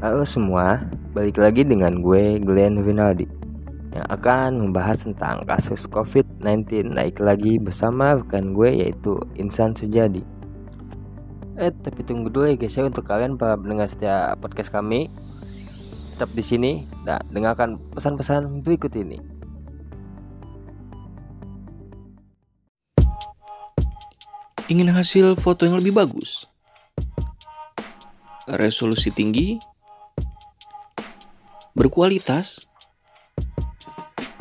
Halo semua, balik lagi dengan gue Glenn Rinaldi yang akan membahas tentang kasus COVID-19 naik lagi bersama rekan gue yaitu Insan Sujadi. Eh, tapi tunggu dulu ya guys ya untuk kalian para pendengar setiap podcast kami. Tetap di sini dan dengarkan pesan-pesan berikut ini. Ingin hasil foto yang lebih bagus? Resolusi tinggi? Berkualitas?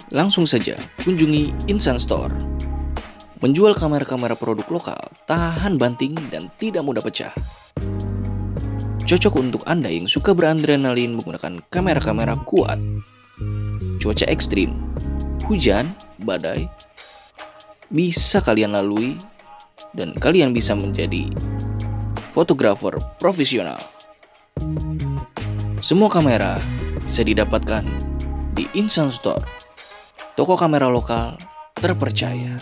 Langsung saja kunjungi Insan Store. Menjual kamera-kamera produk lokal, tahan banting dan tidak mudah pecah. Cocok untuk Anda yang suka beradrenalin menggunakan kamera-kamera kuat. Cuaca ekstrim, hujan, badai, bisa kalian lalui dan kalian bisa menjadi fotografer profesional. Semua kamera bisa didapatkan di Insan Store, toko kamera lokal terpercaya.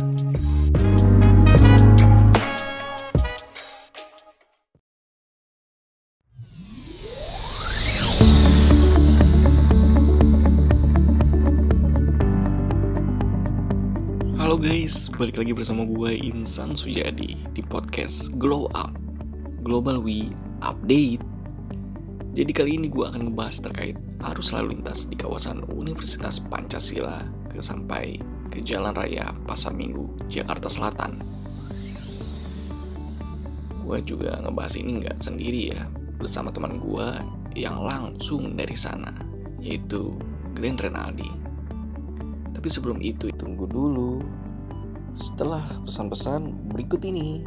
Halo guys, balik lagi bersama gue Insan Sujadi di podcast Glow Up Global We Update. Jadi kali ini gue akan ngebahas terkait arus lalu lintas di kawasan Universitas Pancasila ke sampai ke Jalan Raya Pasar Minggu, Jakarta Selatan. Gue juga ngebahas ini nggak sendiri ya, bersama teman gue yang langsung dari sana, yaitu Glenn Renaldi. Tapi sebelum itu, tunggu dulu. Setelah pesan-pesan berikut ini.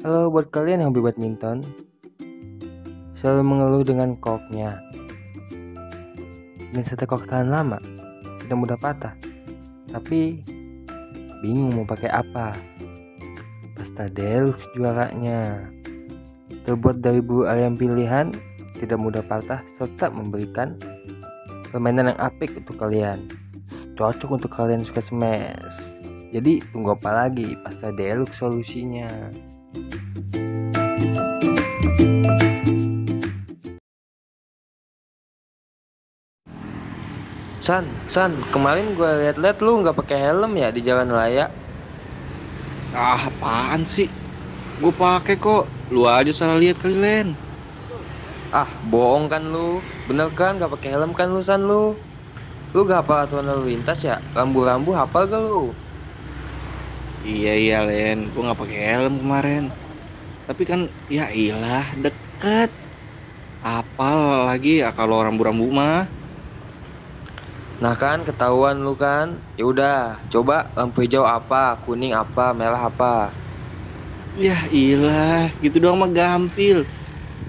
Halo buat kalian yang hobi badminton Selalu mengeluh dengan koknya. Dan setek kok tahan lama Tidak mudah patah. Tapi Bingung mau pakai apa. Pasta Deluxe juaranya. Terbuat dari bulu ayam pilihan Tidak mudah patah Serta memberikan Permainan yang apik untuk kalian. Cocok untuk kalian suka smash. Jadi tunggu apa lagi? Pasta Deluxe solusinya San, San, kemarin gue liat-liat lu nggak pakai helm ya di jalan raya. Ah, apaan sih? Gue pakai kok. Lu aja salah lihat kali Len. Ah, bohong kan lu. Bener kan nggak pakai helm kan lu San lu? Lu gak hafal aturan lalu lintas ya? Rambu-rambu hafal gak lu? Iya iya Len, gue nggak pakai helm kemarin. Tapi kan ya ilah deket. Apal lagi ya kalau rambu-rambu mah. Nah kan ketahuan lu kan. Ya udah, coba lampu hijau apa, kuning apa, merah apa. Ya ilah, gitu doang mah gampil.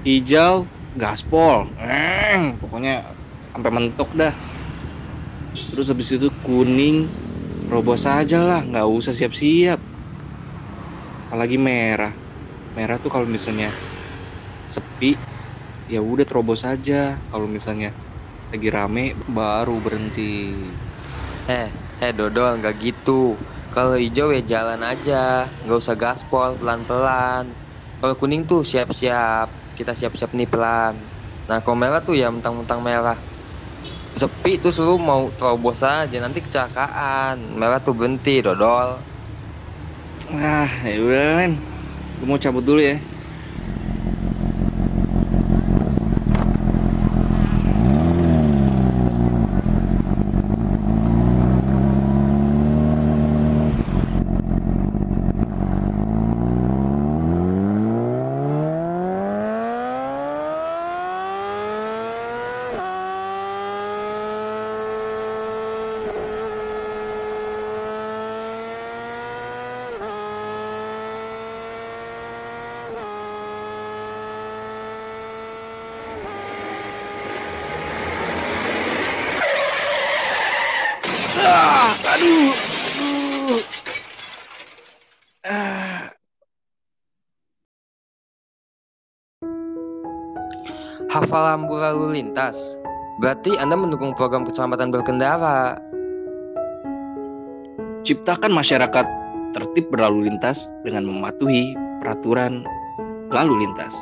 Hijau, gaspol. Eh, pokoknya sampai mentok dah. Terus habis itu kuning, robos aja lah, nggak usah siap-siap. Apalagi merah. Merah tuh kalau misalnya sepi, ya udah terobos aja. Kalau misalnya lagi rame, baru berhenti. Eh, eh dodol nggak gitu. Kalau hijau ya jalan aja, nggak usah gaspol pelan-pelan. Kalau kuning tuh siap-siap, kita siap-siap nih pelan. Nah kalau merah tuh ya mentang-mentang merah. Sepi terus lu mau terobos aja nanti kecelakaan. Merah tuh berhenti dodol. Ah, ya udah Len. Gue mau cabut dulu ya. Ah, aduh, aduh. Hafal rambu lalu lintas. Berarti Anda mendukung program keselamatan berkendara. ciptakan masyarakat tertib berlalu lintas dengan mematuhi peraturan lalu lintas.